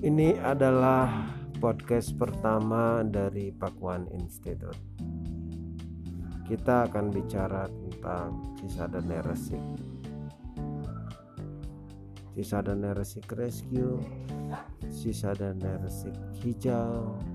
Ini adalah podcast pertama dari Pakuan Institute. Kita akan bicara tentang Cisadane Resik. Cisadane Resik Rescue, Cisadane Resik Hijau.